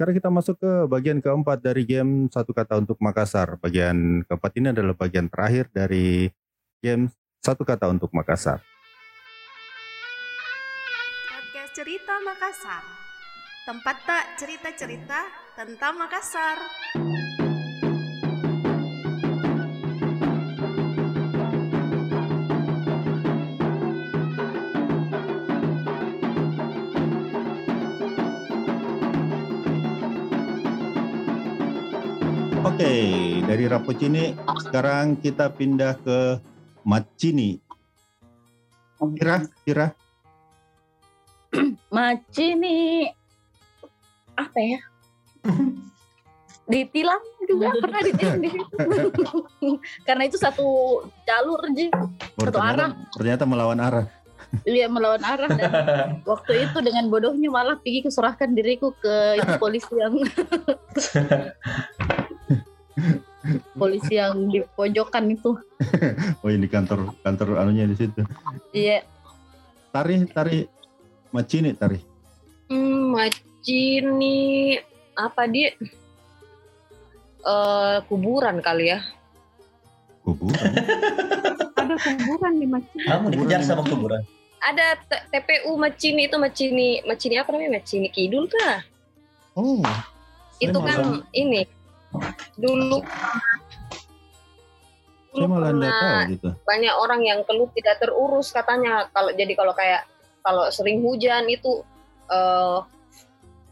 sekarang kita masuk ke bagian keempat dari game satu kata untuk Makassar. Bagian keempat ini adalah bagian terakhir dari game satu kata untuk Makassar. Podcast Cerita Makassar. Tempat tak cerita-cerita tentang Makassar. Oke, dari Rapocini sekarang kita pindah ke Macini. Kira, kira. Macini apa ya? ditilang juga pernah ditilang di situ. Karena itu satu jalur aja, Oh, Satu ternyata, arah. ternyata melawan arah. dia melawan arah dan waktu itu dengan bodohnya malah pergi keserahkan diriku ke polisi yang polisi yang di pojokan itu. Oh ini kantor kantor anunya di situ. Iya, Tari, tari, Macini, tari. Hmm, Macini apa dia? Eh kuburan kali ya. Kuburan. Ada kuburan di masjid. Kamu dikejar sama kuburan. Ada T- TPU Macini itu Macini Macini apa namanya? Macini Kidul kah? Oh. itu kan ini dulu malah tahu gitu. banyak orang yang keluh tidak terurus katanya kalau jadi kalau kayak kalau sering hujan itu eh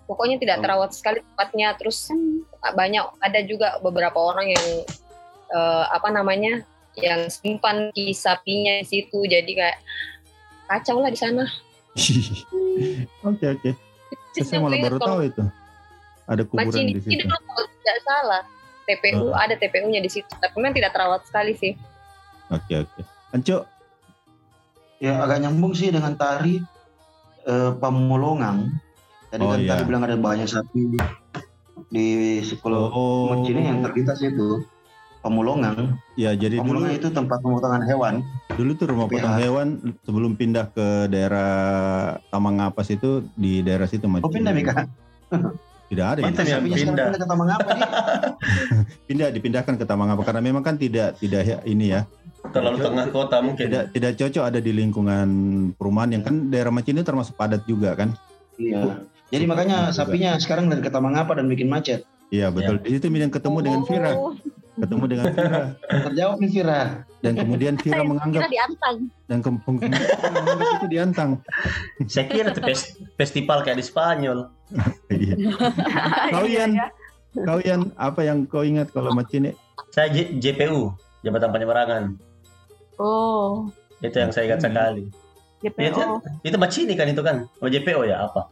pokoknya tidak Oh. terawat sekali tempatnya terus banyak ada juga beberapa orang yang eh, apa namanya yang simpan ki sapinya di situ jadi kayak kacau lah di sana Oke oke. Saya malah baru tahu itu. Ada kuburan Macini di situ. itu kalau tidak salah TPU Oh. ada TPU-nya di situ tapi memang tidak terawat sekali sih Oke oke. Anco, Ya agak nyambung sih dengan tari eh, Pamulongang. Tadi Oh, kan iya. tadi bilang ada banyak sapi di, di sekolah oh, Macini yang terlintas itu Pamulongang. ya jadi dulu Pamulongang itu tempat pemotongan hewan. dulu tuh rumah potong Ya. hewan sebelum pindah ke daerah Taman Ngapas itu di daerah situ Macini. Oh pindah Mika. Tidak ada Sapinya sekarang pindah. pindah ke Taman apa dia? pindah dipindahkan ke Taman Ngapas karena memang kan tidak tidak ya- ini ya Terlalu tengah kota mungkin. tidak tidak cocok ada di lingkungan perumahan yang kan daerah Macini termasuk padat juga kan. Iya. Jadi makanya sapinya sekarang dari ke Taman apa dan bikin macet. Iya betul. Di situ Midan ketemu dengan Vira, Oh, ketemu dengan Vira Terjawab nih Vira. dan kemudian Vira saya menganggap kira diantang. dan ke- menganggap itu diantang. Saya kira itu fes- festival kayak di Spanyol. Iya. Kau Yan, kau Yan, apa yang kau ingat kalau Macini? Saya J- JPU, Jabatan Penyeberangan. Oh, Itu yang saya ingat sekali. JPO. Itu Macini kan itu kan? Oh JPO ya apa?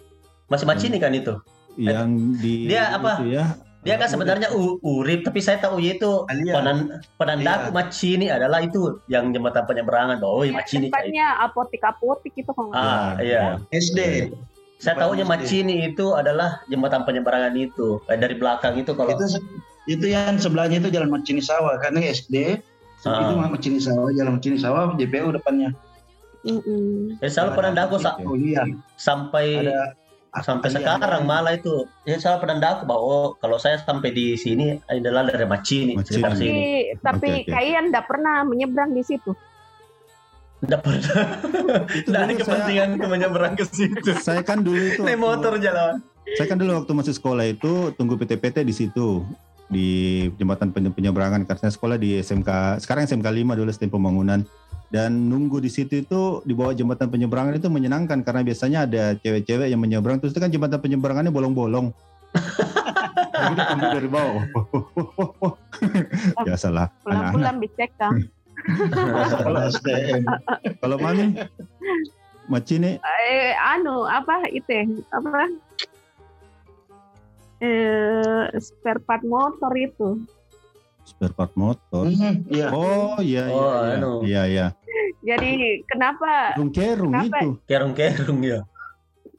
Masih Macini kan itu? Yang di Dia apa? itu ya. Dia kan sebenarnya U- Urip, tapi saya tahu itu Alia. penan, penandaku Iya. Macini adalah itu yang jembatan penyeberangan. Oh, iya, Macini. Tempatnya apotik-apotik itu kalau Ah, iya. SD. Saya tahunya. Macini itu adalah jembatan penyeberangan itu. Eh, dari belakang itu kalau Itu itu yang sebelahnya itu Jalan Macini Sawah karena SD. Ah. Itu Macini Sawah, Jalan Macini Sawah, JPU depannya. Mm-mm. ya, selalu penandaku sa- Oh iya, sampai ada sampai Alia. sekarang malah itu ya selalu penandaku bahwa oh, kalau saya sampai di sini adalah dari Macini, Macini. sekitar Tapi, sini. tapi Oke, oke. kalian enggak pernah menyeberang di situ. Tidak pernah. Itu Tidak ada saya, kepentingan ke menyeberang ke situ. saya kan dulu itu Naik waktu- motor jalan. Saya kan dulu waktu masih sekolah itu tunggu PT-PT di situ di jembatan penye- penyeberangan karena saya sekolah di SMK sekarang SMK 5 dulu sistem pembangunan dan nunggu di situ itu di bawah jembatan penyeberangan itu menyenangkan karena biasanya ada cewek-cewek yang menyeberang terus itu kan jembatan penyeberangannya bolong-bolong. Dari bawah. ya salah anak-anak. Pulang-pulang dicek kan. Kalau mami Macini Eh, anu apa itu? ya? Apa? Eh, spare part motor itu. spare part motor. Hmm, Iya. Oh iya iya Oh, iya. anu. Iya iya. Jadi kenapa? Kerung-kerung Kenapa? itu. Kerung-kerung ya.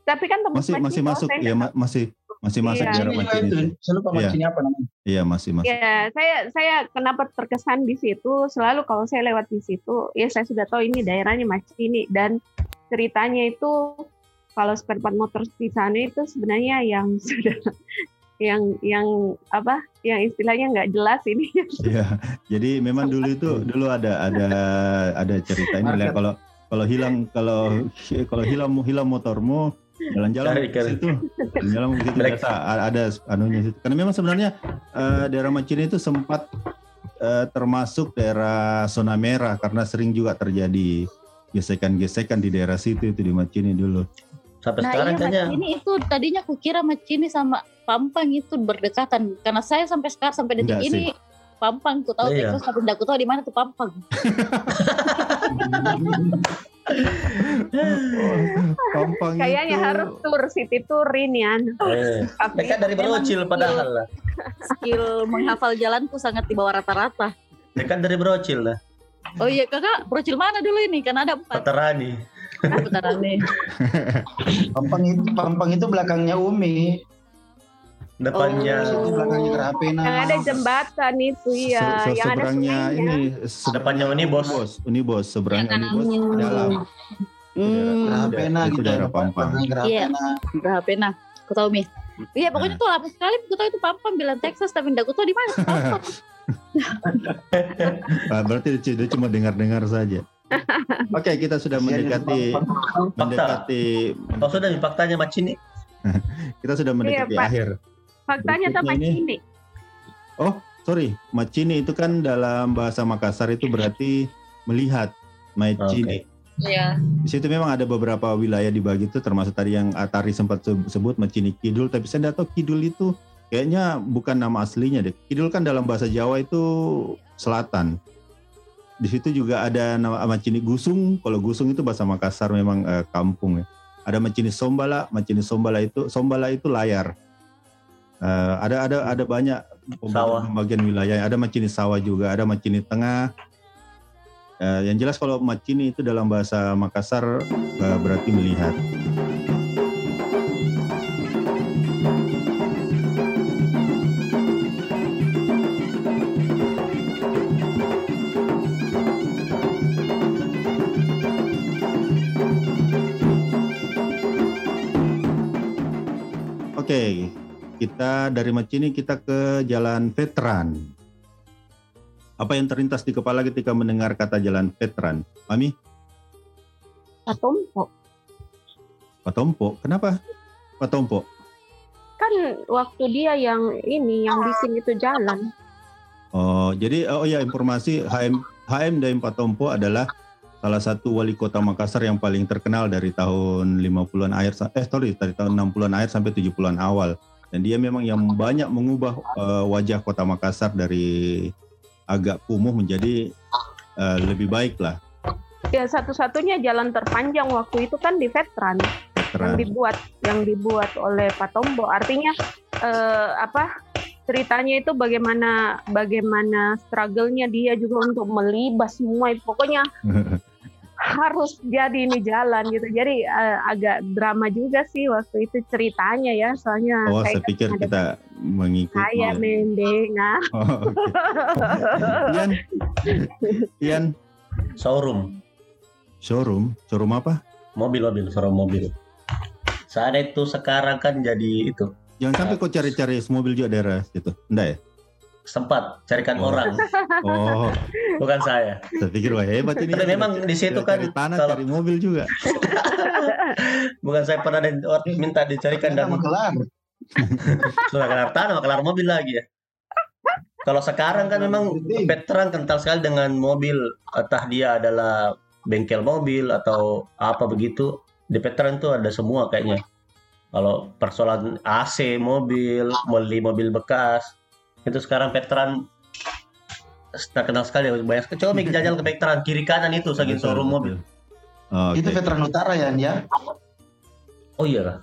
Tapi kan Masih masih masuk ya ma- masih masih masuk Iya. juga Macini itu. Saya lupa Iya. Macini apa namanya. Iya masih masuk. Ya, saya saya kenapa terkesan di situ selalu kalau saya lewat di situ, ya saya sudah tahu ini daerahnya Macini dan ceritanya itu kalau spare part motor di sana itu sebenarnya yang sudah yang yang apa yang istilahnya nggak jelas ini Iya. Jadi memang dulu itu dulu ada ada ada cerita ini lah kalau kalau hilang kalau kalau hilang hilang motormu jalan-jalan ke cari. situ jalan-jalan ke situ ada anunya situ. Karena memang sebenarnya eh, daerah Macini itu sempat eh, termasuk daerah zona merah karena sering juga terjadi gesekan-gesekan di daerah situ itu di Macini dulu. Sampai Nah sekarang iya kayaknya Macini itu tadinya kukira Macini sama Pampang itu berdekatan karena saya sampai sekarang sampai detik Enggak sih. ini Pampang ku tahu Iya. Texas tapi enggak ku tahu di mana tuh Pampang. Pampang kayaknya itu- harus tur city tour ini ya eh, dekat dari Brocil padahal lah. Skill menghafal jalanku sangat di bawah rata-rata. Dekat dari Brocil lah. Oh iya kakak, brocil mana dulu ini? Kan ada empat. Patarani. Putaran nih. Pampang itu Pampang itu belakangnya Umi. Depannya itu belakangnya Kerapena. yang ada jembatan itu Se- ya se- yang ada seberangnya sungainya. ini se- Depannya Unibos. Unibos, Unibos seberangnya Unibos kanannya. dalam. Hmm, Kerapena Itu gitu. daerah Pampang. belakangnya Iya. Kerapena. nah? Tahu mi. Iya pokoknya tuh lama sekali ku tahu itu Pampang bilang Texas tapi enggak ku tahu di mana Pampang. Berarti dia cuma dengar-dengar saja. Oke, kita sudah mendekati mendekati Oh sudah nih faktanya Macini. kita sudah mendekati Pak. akhir. faktanya sama Berikutnya ini. ini Sorry, macini itu kan dalam bahasa Makassar itu berarti melihat. Macini. Iya. Di situ memang ada beberapa wilayah dibagi itu termasuk tadi yang Atari sempat se- sebut Macini Kidul, tapi saya tidak tahu Kidul itu kayaknya bukan nama aslinya deh. Kidul kan dalam bahasa Jawa itu selatan. Di situ juga ada nama Macini Gusung. Kalau Gusung itu bahasa Makassar memang eh, kampung ya. Ada Macini Sombala, Macini Sombala itu Sombala itu layar. Eh, ada ada ada banyak pembagian wilayah. Ada Macini sawah juga, ada Macini tengah. Eh, yang jelas kalau Macini itu dalam bahasa Makassar eh, berarti melihat. Kita dari Macini kita ke Jalan Veteran. Apa yang terlintas di kepala ketika mendengar kata Jalan Veteran? Mami, Patompo Patompo. Kenapa Patompo? kan waktu dia yang ini yang bikin itu jalan Oh, jadi oh ya informasi HM HM Daim Patompo adalah salah satu wali kota Makassar yang paling terkenal dari tahun 50-an akhir eh sorry dari tahun 60-an akhir sampai 70-an awal. Dan dia memang yang banyak mengubah eh, wajah kota Makassar dari agak kumuh menjadi eh, lebih baik lah. ya satu-satunya jalan terpanjang waktu itu kan di veteran yang Veteran. dibuat yang dibuat oleh Patombo artinya eh, apa ceritanya itu bagaimana bagaimana struggle-nya dia juga untuk melibas semua pokoknya harus jadi ini jalan gitu jadi eh, agak drama juga sih waktu itu ceritanya ya soalnya Oh, saya saya pikir ada- kita mengikuti. saya mendengar Oh, oke. Ian, Ian, Showroom. showroom, showroom apa? Mobil mobil, showroom mobil. Saat itu sekarang kan jadi itu Jangan sampai kau cari-cari mobil juga daerah situ. Enggak ya? Sempat carikan Oh. orang, Oh, bukan saya. saya pikir wah hebat ini. Tapi memang di situ kan cari tanah, kalau- cari mobil juga. Bukan saya pernah di- or- minta dicarikan dan Sama kelar. sudah kelar tanah, kelar mobil lagi ya. Kalau sekarang kan memang veteran kental sekali dengan mobil, entah dia adalah bengkel mobil atau apa begitu. Di veteran tuh ada semua kayaknya. Kalau persoalan AC mobil, beli mobil bekas, itu sekarang veteran terkenal sekali banyak coba mikir jalan ke veteran kiri kanan itu saking Betul, showroom mobil Oh, Itu veteran utara ya, ya. oh iya kah?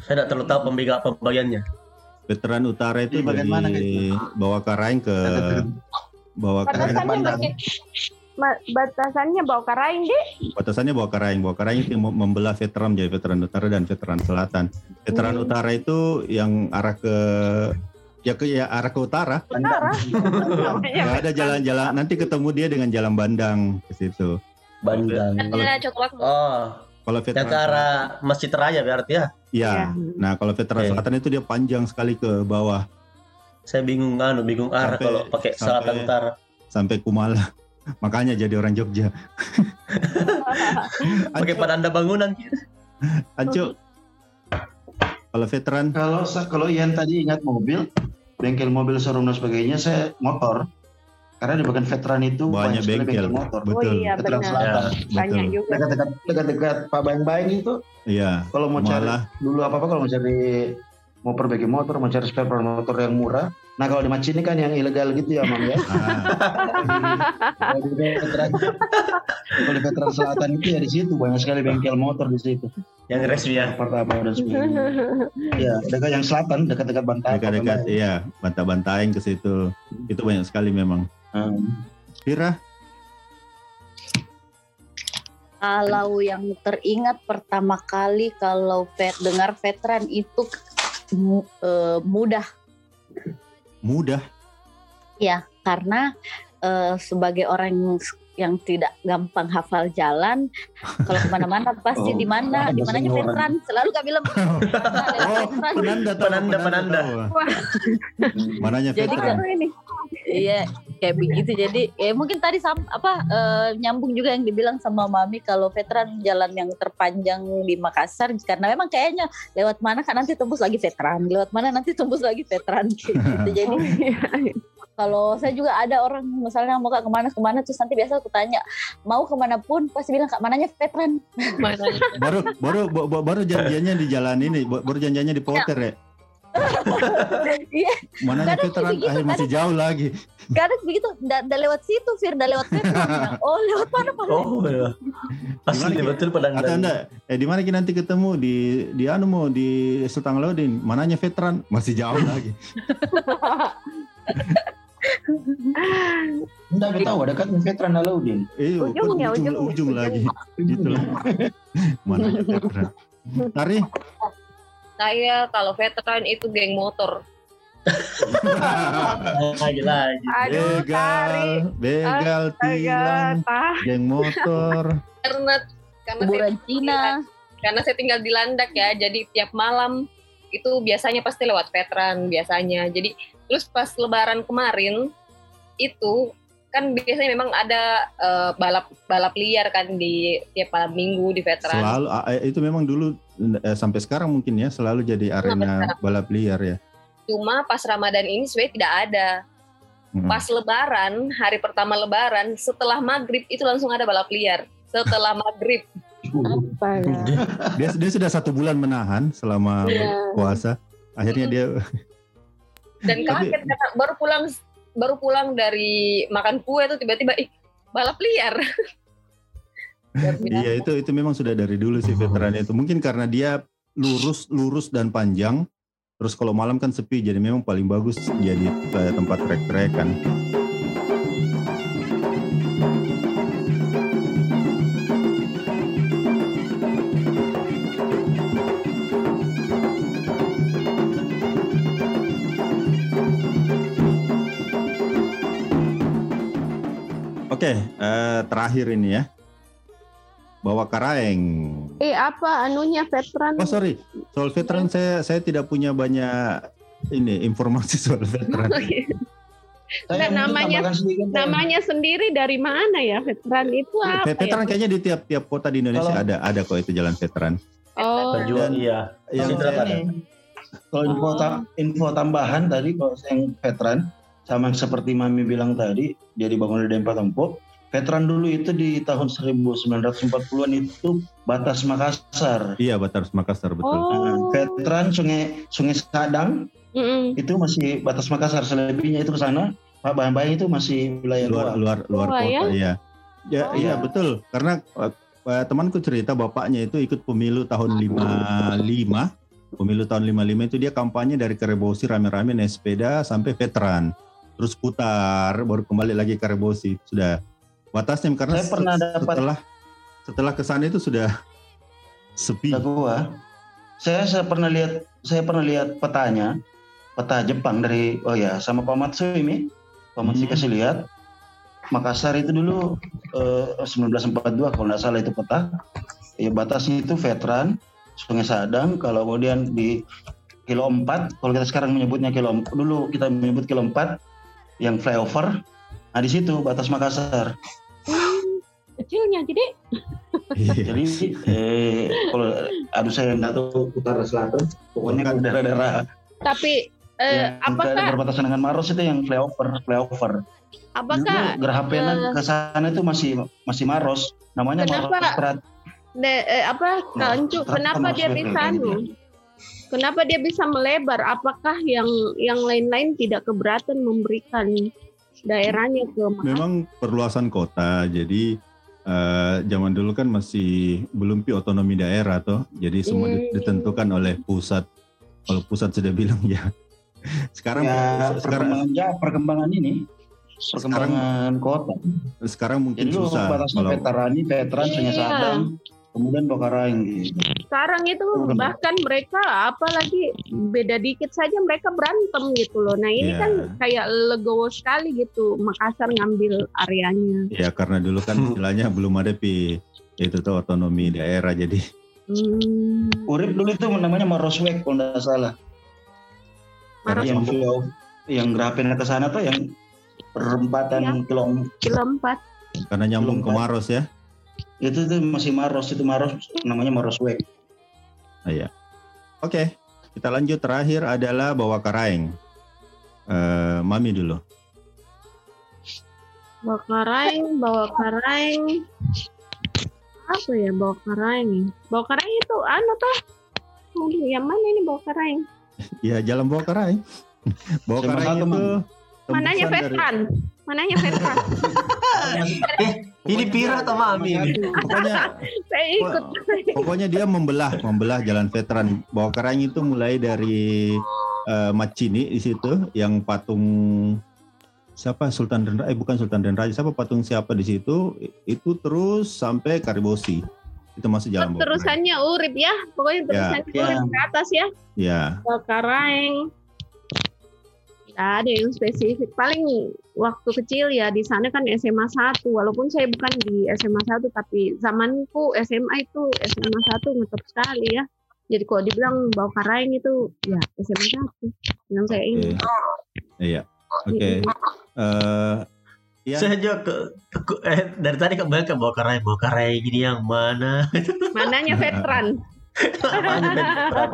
saya tidak terlalu tahu pembagian pembagiannya Veteran utara itu Di bagian mana, dari bawah Karaing ke bawah Karaing. batasannya batasannya bawa karaing deh Batasannya bawah Karaing. Bawah Karaing itu mem- membelah veteran menjadi veteran utara dan veteran selatan. Veteran Hmm. utara itu yang arah ke ya ke ya arah ke utara. utara Ya ada jalan-jalan nanti ketemu dia dengan jalan Bandang ke situ. Bandang oh Kalau veteran ke arah Masjid Raya berarti ya Iya. Nah kalau veteran Oke. selatan itu dia panjang sekali ke bawah Saya bingung anu, bingung arah Sampai- kalau pakai sampai- selatan utara. sampai Kumala. Makanya jadi orang Jogja. Pakai penanda bangunan. Anco. Kalau veteran Kalau kalau Ian tadi ingat mobil, bengkel mobil showroom dan sebagainya, saya motor. Karena di bagian veteran itu banyak sekali bengkel. motor. Oh Betul. iya Veteran benar. selatan. Banyak Betul. juga. Dekat-dekat dekat-dekat Pak Bayang-Bayang itu, Iya. kalau mau cari Malah dulu apa apa kalau mau cari mau perbaiki motor, mau cari spare part motor yang murah. Nah kalau di Macini kan yang ilegal gitu ya, Mam ya. ah, Kalau di veteran, kalau di veteran selatan itu ya di situ banyak sekali bengkel motor di situ. Yang resmi ya. Part apa dan sebagainya. Ya dekat yang selatan, dekat-dekat Bantaeng. dekat-dekat iya, bantah-bantaeng ke situ. Itu banyak sekali memang. Hmm. Kira Kalau yang teringat pertama kali kalau vet, dengar veteran itu eh, mudah mudah. ya karena eh, sebagai orang yang- yang tidak gampang hafal jalan kalau ke mana-mana pasti Oh, di mana di orang. veteran selalu kak bilang Oh, penanda Penanda, penanda. Mananya Jadi kan ini iya kayak begitu. Jadi ya mungkin tadi sam, apa eh, nyambung juga yang dibilang sama mami kalau veteran jalan yang terpanjang di Makassar karena memang kayaknya lewat mana kan nanti tembus lagi veteran lewat mana nanti tembus lagi veteran gitu. Jadi kalau saya juga ada orang misalnya mau kak ke mana ke mana terus nanti biasa aku tanya mau ke mana pun? Pasti bilang kak mananya veteran. Baru baru baru, baru janjiannya di jalan ini, baru janjiannya di Potter ya. Iya. Mananya Kadang veteran, begitu, ah, masih jauh lagi. kadang begitu ndak lewat situ Fir ndak lewat veteran oh lewat mana mana Oh ya. Asli betul penanda. Atau enggak, eh di mana kita nanti ketemu di di anu mau di Sultan Laudin, mananya veteran, masih jauh lagi. Enggak kita tahu dekat veteran Alauddin. Eh, Ujungnya, ujung, ujung, ujung lagi. Gitu lah. Mananya veteran. Tari, Saya kalau veteran itu geng motor. Lagi lagi. Aduh, begal, begal, tilang, geng motor. Karena karena saya, Cina karena saya tinggal di Landak ya, jadi tiap malam itu biasanya pasti lewat veteran biasanya. Jadi terus pas Lebaran kemarin itu kan biasanya memang ada eh, balap balap liar kan di tiap malam minggu di veteran. Selalu eh, itu memang dulu eh, sampai sekarang mungkin ya selalu jadi arena balap liar ya. Cuma pas Ramadan ini sebenarnya tidak ada. Hmm. Pas Lebaran, hari pertama Lebaran, setelah maghrib itu langsung ada balap liar. Setelah maghrib. Apa ya? Dia dia sudah satu bulan menahan selama Iya. puasa. Akhirnya dia Dan Tapi- kaget kata, baru pulang baru pulang dari makan kue tuh tiba-tiba ih balap liar. Iya itu itu memang sudah dari dulu sih veteran itu. Mungkin karena dia lurus lurus dan panjang. Terus kalau malam kan sepi, jadi memang paling bagus jadi tempat trek-trekan. Oke, eh, terakhir ini ya. Bawa karaeng. Eh apa anunya veteran? Oh sorry, soal veteran saya saya tidak punya banyak ini informasi soal veteran. Saya Nah, namanya- sedikit. Namanya sendiri dari mana ya veteran itu apa veteran ya? kayaknya di tiap-tiap kota di Indonesia Kalau- ada ada kok itu jalan veteran. Oh, Penjual Dan- iya. Yang ada. Kalau info, ta- info tambahan tadi kalau yang veteran sama yang seperti Mami bilang tadi dia dibangun di Dempa Tempo. Veteran dulu itu di tahun 1940-an itu batas Makassar. Iya, Batas Makassar betul. oh. Nah, veteran Sungai Sungai Sadang Mm-mm. itu masih batas Makassar selebihnya itu ke sana. Pak Bayang itu masih wilayah luar luar. luar luar kota ya? iya. Ya, Oh. iya betul. Karena eh, eh, temanku cerita bapaknya itu ikut pemilu tahun 55. Pemilu tahun 55 itu dia kampanye dari Karebosi rame-rame naik sepeda sampai veteran. Terus putar baru kembali lagi ke Karebosi. Sudah batasnya karena Saya pernah se- dapat- setelah setelah ke sana itu sudah sepi. Gua, saya saya pernah lihat saya pernah lihat petanya, peta Jepang dari oh ya sama Pak Matsumi. Pak Matsumi Hmm. kasih lihat Makassar itu dulu eh, 1942 kalau nggak salah itu peta. Ya batasnya itu veteran, Sungai Sadang, kalau kemudian di kilo 4, kalau kita sekarang menyebutnya kilo dulu kita menyebut kilo 4 yang flyover. Nah di situ batas Makassar. Kecilnya jadi Jadi eh, kalau aduh saya nggak tahu utara selatan, pokoknya ke daerah-daerah tapi eh, yang ke- apakah berbatasan dengan Maros itu yang flyover, flyover. apakah Dulu Geraha Pena eh, ke sana itu masih masih Maros, namanya Kenapa? Maros Strat. de- eh, apa Kancu, kenapa dia bisa. Kenapa dia bisa melebar? Apakah yang yang lain-lain tidak keberatan memberikan daerahnya ke Makassar? Memang perluasan kota, jadi eh, zaman dulu kan masih belum pi otonomi daerah toh, jadi semua Hmm. ditentukan oleh pusat. Kalau pusat sudah bilang ya. Sekarang Ya, sekarang perkembangan ya, perkembangan ini, perkembangan kota. sekarang mungkin Jadi susah batasnya kalau veterani, veteran, Sungai Iya. Sadang, kemudian Bokaraing gitu. Sekarang itu Benar. bahkan mereka apalagi beda dikit saja mereka berantem gitu loh. Nah ini Iya. kan kayak legowo sekali gitu Makassar ngambil areanya. ya karena dulu kan istilahnya belum ada pi itu tuh otonomi daerah jadi Hmm. Urip dulu itu namanya Maroswek kalau nggak salah. Maros Yang flow, yang Grapena ke sana tuh yang perempatan Iya. kilo kilo empat. karena nyambung ke Maros ya. itu tuh masih Maros itu Maros namanya Maroswek. Iya. Oke, kita lanjut terakhir adalah bawa karaeng. Eh, Mami dulu. Bawa karaeng, bawa karaeng. Apa ya bawa karaeng? Bawa karaeng itu anu tuh. Aduh, yang mana ini bawa karaeng? Ya jalan bawa karaeng. bawa karaeng itu Mananya tembusan dari-? Mananya veteran? Ini Pira atau Mami ini? Pokoknya Saya ikut. pokoknya dia membelah membelah jalan veteran. Bawa karaeng itu mulai dari eh, Macini di situ yang patung siapa Sultan dan eh bukan Sultan dan Raja siapa patung siapa di situ itu terus sampai Karibosi itu masuk jalan karaeng. Terusannya urip ya. Pokoknya terusannya Ya. urip ke atas ya. Ya, Bawa karaeng. Nggak ada yang spesifik. Paling waktu kecil ya di sana kan SMA 1. Walaupun saya bukan di SMA 1 tapi zamanku SMA itu SMA 1 ngetop sekali ya. Jadi kalau dibilang bawa karaeng itu ya SMA 1 yang saya oke. ingat. Iya. Oke. Eh ya. Saya juga ke, ke- eh, dari tadi kebanyakan bawa karai, bawa karai gini yang mana? Mananya veteran? Namanya veteran.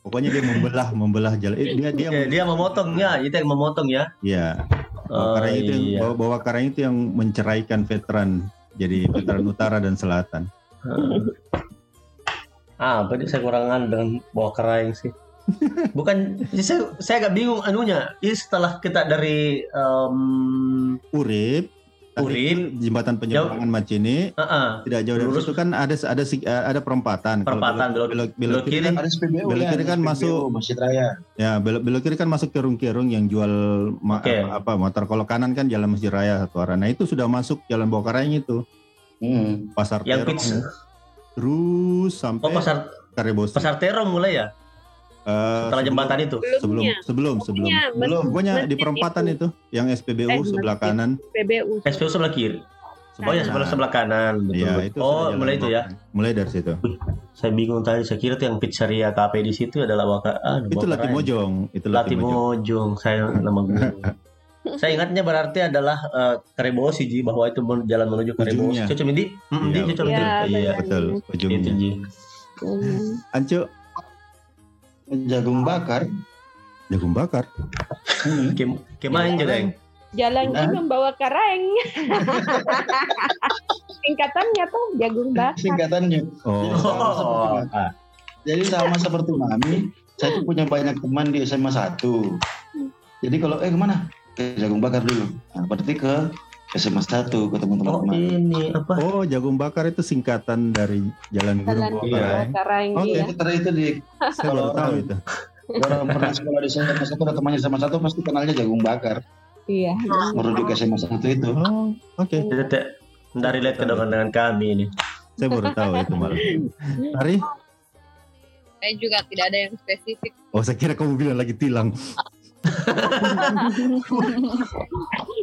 Pokoknya dia membelah, membelah jalan. Eh, Dia dia Eh, dia memotong ya, itu yang memotong ya. ya. Bawa Oh, karang itu yang iya. bawa karang itu yang menceraikan veteran jadi veteran utara dan selatan. Ah, berarti saya kurangan dengan bawa keraing sih. Bukan, saya saya agak bingung anunya. Ini setelah kita dari em, Urip, itu jembatan penyeberangan Macini ah, ah, tidak jauh dari Lurus. situ kan ada ada si- ada perempatan. Kalau Perempatan, belok, belok, belok, belok kiri kan, Ada SPBU Belok ya, kiri kan SPBU, masuk. Masjid Raya. ya belok, belok kiri kan masuk kerung-kerung yang jual ma- apa, motor. Kalau kanan kan jalan Masjid Raya satu arah. Nah itu sudah masuk jalan bawa karang itu Hmm. pasar yang terong. terus sampai Oh, pasar Karebosi. pasar terong mulai ya? Eh, Setelah sebelum- jembatan itu. sebelum sebelum sebelum Belumnya, Belum. pokoknya di perempatan itu, yang SPBU Eh, sebelah masjid. kanan PBU. SPU sebelah kiri. Oh ya sebelah sebelah kanan betul. Iya, itu oh, mulai itu ya. mulai dari situ Saya bingung tadi, saya kira tuh yang pizzeria kafe di situ adalah waka, ah, itu Karaing. Latimojong itu Latimojong Latimojong, saya nama gue. saya ingatnya berarti adalah uh, Karebosi Ji bahwa itu jalan menuju Karebosi. Ujungnya. Cocok Mindi? Hmm, Iya, Di, cocok Iya, Mindi. Iya. betul Itu ujungnya Ji. Hmm. Ancu Jagung bakar. jagung bakar Hmm. Kem kemain juga yang Jalan Hah? ini membawa kareng. Singkatannya tuh jagung bakar. Singkatannya. oh Oh, ah. Jadi sama seperti Mami, saya tuh punya banyak teman di SMA 1. Jadi kalau eh ke mana? Ke Jagung Bakar dulu. Nah, berarti ke SMA 1 ke oh teman-teman. ini apa? oh jagung bakar itu singkatan dari jalan guru Jalan bawa Iya. iya. Itu tadi itu di saya baru tahu itu orang pernah sekolah di SMA 1 ada temannya SMA 1 pasti kenalnya Jagung Bakar. Iya. Merujuk ke SMA 1 itu. oh oke Itu teh dari lihat kedongan dengan kami ini. saya baru tahu itu malah Hari Saya juga tidak ada yang spesifik. oh saya kira kamu bilang lagi tilang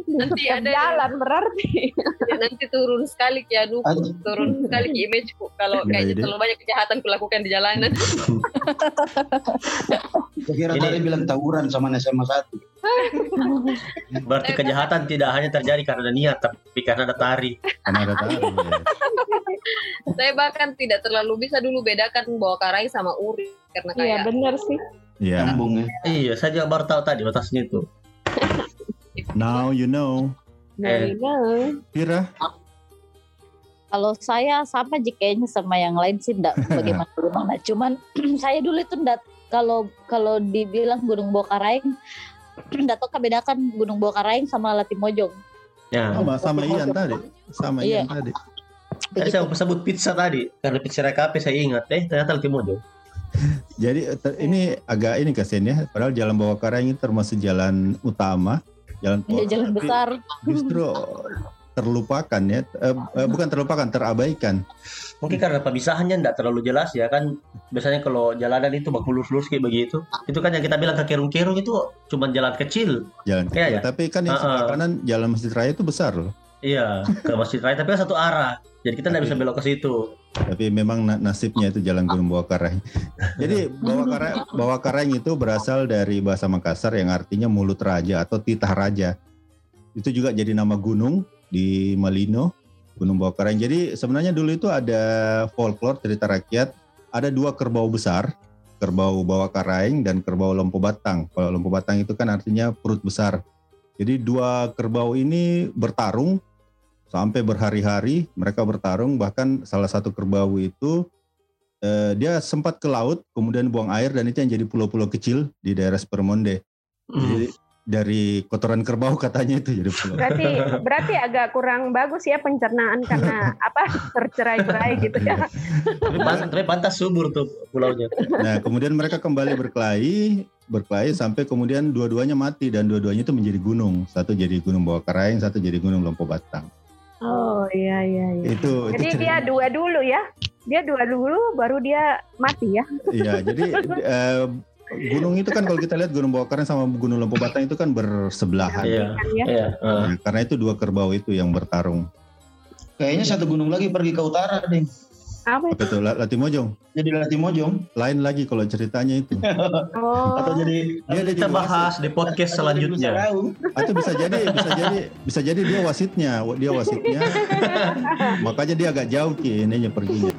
Nanti ada jalan berarti. Ya, nanti turun sekali Aduh. turun sekali ki imageku kalau Ya, kayaknya terlalu banyak kejahatan kulakukan di jalanan. Saya kira tadi bilang tawuran sama SMA 1. Berarti kejahatan tidak hanya terjadi karena niat, tapi karena ada tari. Karena ada ya. Saya bahkan tidak terlalu bisa dulu bedakan bawa karai sama uri karena Iya kayak benar sih. Iya. Nyambung ya. Iya, saya juga baru tahu tadi batasnya itu. Now you know. Nah, Eh. nah. Kira Kalau saya sama kayaknya sama yang lain sih enggak bagaimana bagaimana. Cuman saya dulu itu enggak kalau kalau dibilang Gunung Bokaraeng enggak tahu bedakan Gunung Bokaraeng sama Latimojong. Ya. sama sama Ian tadi. Sama Iya. Ian tadi. Tadi saya mau sebut pizza tadi, karena pizza rekape saya ingat. Eh, ternyata Timojo. Jadi ter- ini agak ini kasihan ya. Padahal jalan bawah karang ini termasuk jalan utama, jalan Iya jalan besar. Justru terlupakan ya. Eh, eh, bukan terlupakan, terabaikan. Mungkin karena pemisahannya tidak terlalu jelas ya kan. Biasanya kalau jalanan itu bak lurus-lurus kayak begitu. Itu kan yang kita bilang ke kerung-kerung itu cuma jalan kecil. Jalan Iya, kecil. ya. Tapi kan yang sebelah Uh-uh. kanan jalan Masjid Raya itu besar loh. Iya, ke Masjid Raya tapi kan satu arah. Jadi kita tidak bisa belok ke situ. Tapi memang na- nasibnya itu jalan Gunung Bawah Karang. Jadi Bawah Karang, Bawah Karang itu berasal dari bahasa Makassar yang artinya mulut raja atau titah raja. Itu juga jadi nama gunung di Malino, Gunung Bawah Karang. Jadi sebenarnya dulu itu ada folklore cerita rakyat, ada dua kerbau besar, kerbau Bawah Karang dan kerbau Lempo Batang. Kalau Lempo Batang itu kan artinya perut besar. Jadi dua kerbau ini bertarung sampai berhari-hari mereka bertarung bahkan salah satu kerbau itu eh, dia sempat ke laut kemudian buang air dan itu yang jadi pulau-pulau kecil di daerah Spermonde Hmm. jadi dari kotoran kerbau katanya itu jadi pulau Berarti berarti agak kurang bagus ya pencernaan karena apa tercerai-berai gitu ya. Tapi, pan- tapi pantas subur tuh pulaunya. nah kemudian mereka kembali berkelahi berkelahi sampai kemudian dua-duanya mati dan dua-duanya itu menjadi gunung satu jadi gunung bawah karaeng satu jadi gunung Lempo Batang Oh iya iya iya. itu Jadi itu dia dua dulu ya. Dia dua dulu baru dia mati ya. Iya, jadi eh, gunung itu kan kalau kita lihat Gunung Bawah Karang sama Gunung Lempo Batang itu kan bersebelahan. Iya. Ya. Iya. eh. Nah, karena itu dua kerbau itu yang bertarung. Kayaknya satu gunung lagi pergi ke utara deh. Apa Apa itu La- Latimojong? Jadi Latimojong. Lain lagi kalau ceritanya itu. Oh. Atau jadi Dia Kita jadi bahas di podcast selanjutnya. Atau bisa jadi bisa jadi bisa jadi dia wasitnya, dia wasitnya. Makanya dia agak jauh ki ininya perginya.